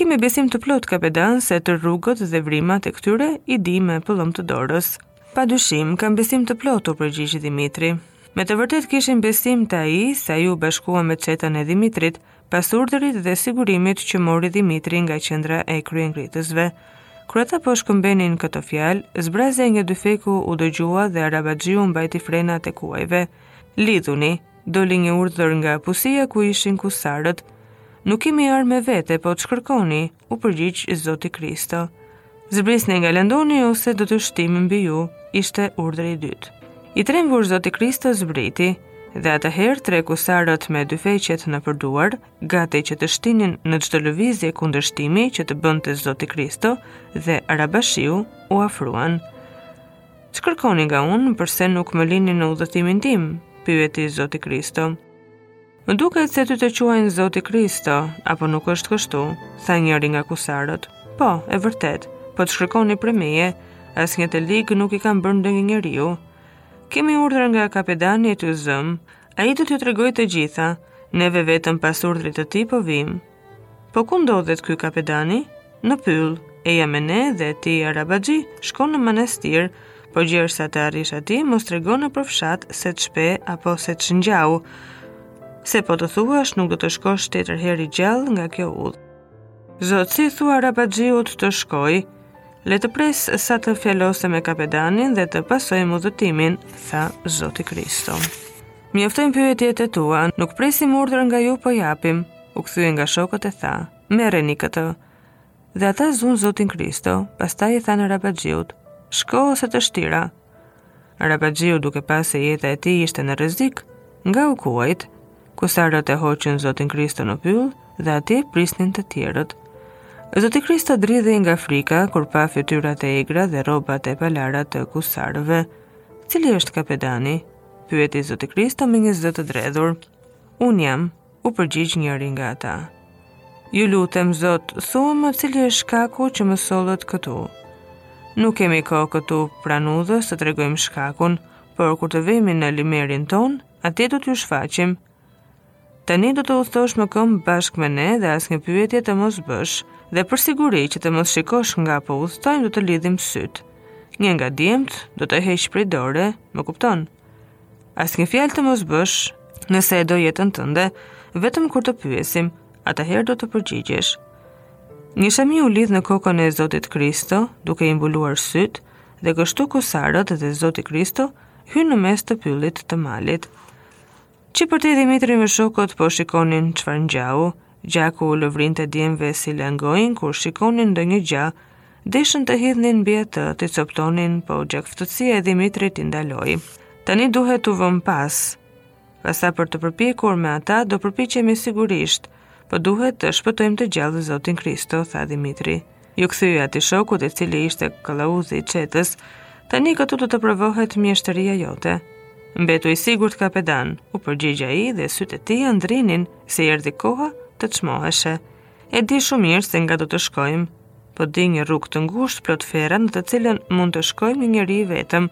Kemi besim të plotë kapedan se ti rrugët dhe vrimat e këtyre i di me pëllëmbë të dorës. Pa dyshim, kam besim të plotë, u përgjigj Dimitri. Me të vërtetë kishin besim te ai se ai u bashkua me çetën e Dimitrit, pas urdhërit dhe sigurimit që mori Dimitri nga qendra e kryengritësve. Kur ata po shkëmbenin këto fjalë, zbrazja e një dyfeku u dëgjua dhe arabaxhiu mbajti frenat e kuajve. Lidhuni, Doli një urdhër nga pusia ku ishin kusarët. Nuk kemi armë me vete, po ç'kërkoni, u përgjigj Zoti Kristo. Zbrisni nga landoni ose do të shtiem mbi ju, ishte urdhri i dytë. I trembur Zoti Kristo zbriti, dhe atëherë tre kusarët me dyfeqet nëpër duar, gati që të shtinin në çdo lëvizje kundërshtimi që të bënte Zoti Kristo dhe arabaxhiu u afruan. Ç'kërkoni nga unë, përse nuk më lini në udhëtimin tim? pyeti Zoti Kristo. Më duket se ty të quajnë Zoti Kristo, apo nuk është kështu, tha njëri nga kusarët. Po, e vërtetë, po ç'kërkoni prej meje, asnjë të ligë nuk i kam bërë ndonjë njeriu. Kemi urdhër nga kapedani që t'ju zëmë, ai do t'ju tregojë të gjitha, neve vetëm pas urdhrit të tij po vimë. Po ku ndodhet ky kapedani? Në pyll, eja me ne dhe ti arabaxhi, shko në manastir, por gjersa të arrish aty, mos trego nëpër fshat se ç'pe apo se ç'ngjau, se po të thuash nuk do të shkosh tjetër herë i gjallë nga kjo udhë. Zot s'i thua arabaxhiut të shkojë, le të presë sa të fjalosem me kapedanin dhe të pasojmë udhëtimin, tha Zoti Kristo. Mjaftojnë pyetjet e tua, nuk presim urdhër nga ju po japim, u kthye nga shokët e tha, merreni këtë. Dhe ata zunë Zotin Kristo, pastaj i thanë arabaxhiut, shko ose të shtira. Arabaxhiu duke parë se jeta e tij ishte në rrezik, ngau kuajt, kusarët e hoqën Zotin Kristo në pyll dhe aty prisnin të tjerët. Zoti Kristo dridhej nga frika, kur pa fytyrat e egra dhe rrobat e palara të kusarëve. Cili është kapedani? Pyeti Zoti Kristo me një zë të dredhur. Unë jam, u përgjigj njëri nga ata. Ju lutem zot, thuamë cili është shkaku që më sollët këtu. Nuk kemi kohë këtu pranë udhës të tregojmë shkakun, por kur të vemi në limerin tonë, atje do t'ju shfaqim. Tani do të udhëtosh më këmbë bashkë me ne dhe asnjë pyetje të mos bësh, dhe për siguri që të mos shikosh nga po udhëtojmë do të lidhim sytë. Një nga djemtë do të heqë prej dore, më kupton? Asnjë fjalë të mos bësh, nëse e do jetën tënde, vetëm kur të pyesim, atëherë do të përgjigjesh. Një shami u lidh në kokën e Zotit Kristo, duke i mbuluar sytë, dhe kështu kusarët dhe Zoti Kristo hynë në mes të pyllit të malit. Që përtej Dimitri me shokët po shikonin çfarë ngjau, gjaku u lëvrinte djemve si langonjve kur shikonin ndonjë gjah, deshën të hidhnin mbi ata t'i coptonin, po gjakftohtësia e Dimitrit i ndaloi. Tani duhet t'u vëmë pas, pa sa për të përpjekur me ata do përpiqemi sigurisht, po duhet të shpëtojmë të gjallë Zotin Kristo, tha Dimitri. Iu kthye atij shokut i cili ishte kallauzi i çetës, tani këtu do të provohet mjeshtëria jote. Mbetu i sigurt kapedan, u përgjigj ai dhe sytë e tij i ndrinin se i erdi koha të çmoheshe. E di shumë mirë se nga do të shkojnë, po di një rrugë të ngushtë plot ferra në të cilën mund të shkojë një njeri i vetëm,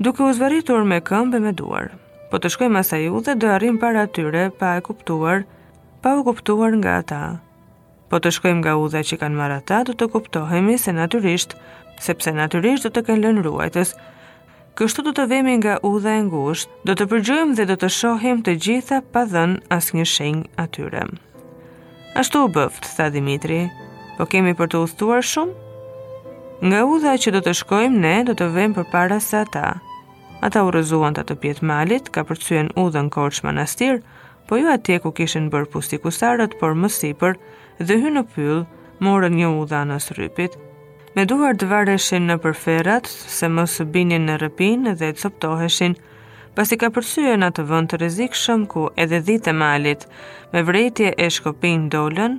duke u zvarritur me këmbë e me duar. Po të shkojmë asaj udhe do arrijmë para tyre pa e kuptuar, pa u kuptuar nga ata. Po të shkojmë nga udha që kanë marrë ata, do të kuptohemi se natyrisht, sepse natyrisht do të kenë lënë ruajtës. Kështu do të vemi nga udha e ngushtë, do të përgjojmë dhe do të shohim të gjitha pa u dhënë asnjë shenjë atyre. Ashtu u bëftë, tha Dimitri. Po kemi për të udhëtuar shumë? Nga udha që do të shkojmë ne, do të vemë përpara se ata. Ata u rrëzuan tatëpjetë malit, kapërcyen udhën Korçë Manastir, Po jo atje ku kishin bërë pusi kusarët, por më sipër, dhe hynë në pyll, morën një udhë anës rripit. Me duart vareshin nëpër ferrat, se mos binin në rrëpinë dhe coptoheshin, pasi kapërcyen atë vënd të rrezikshëm ku edhe dhitë e malit, me vrejtje e shkonin dolën,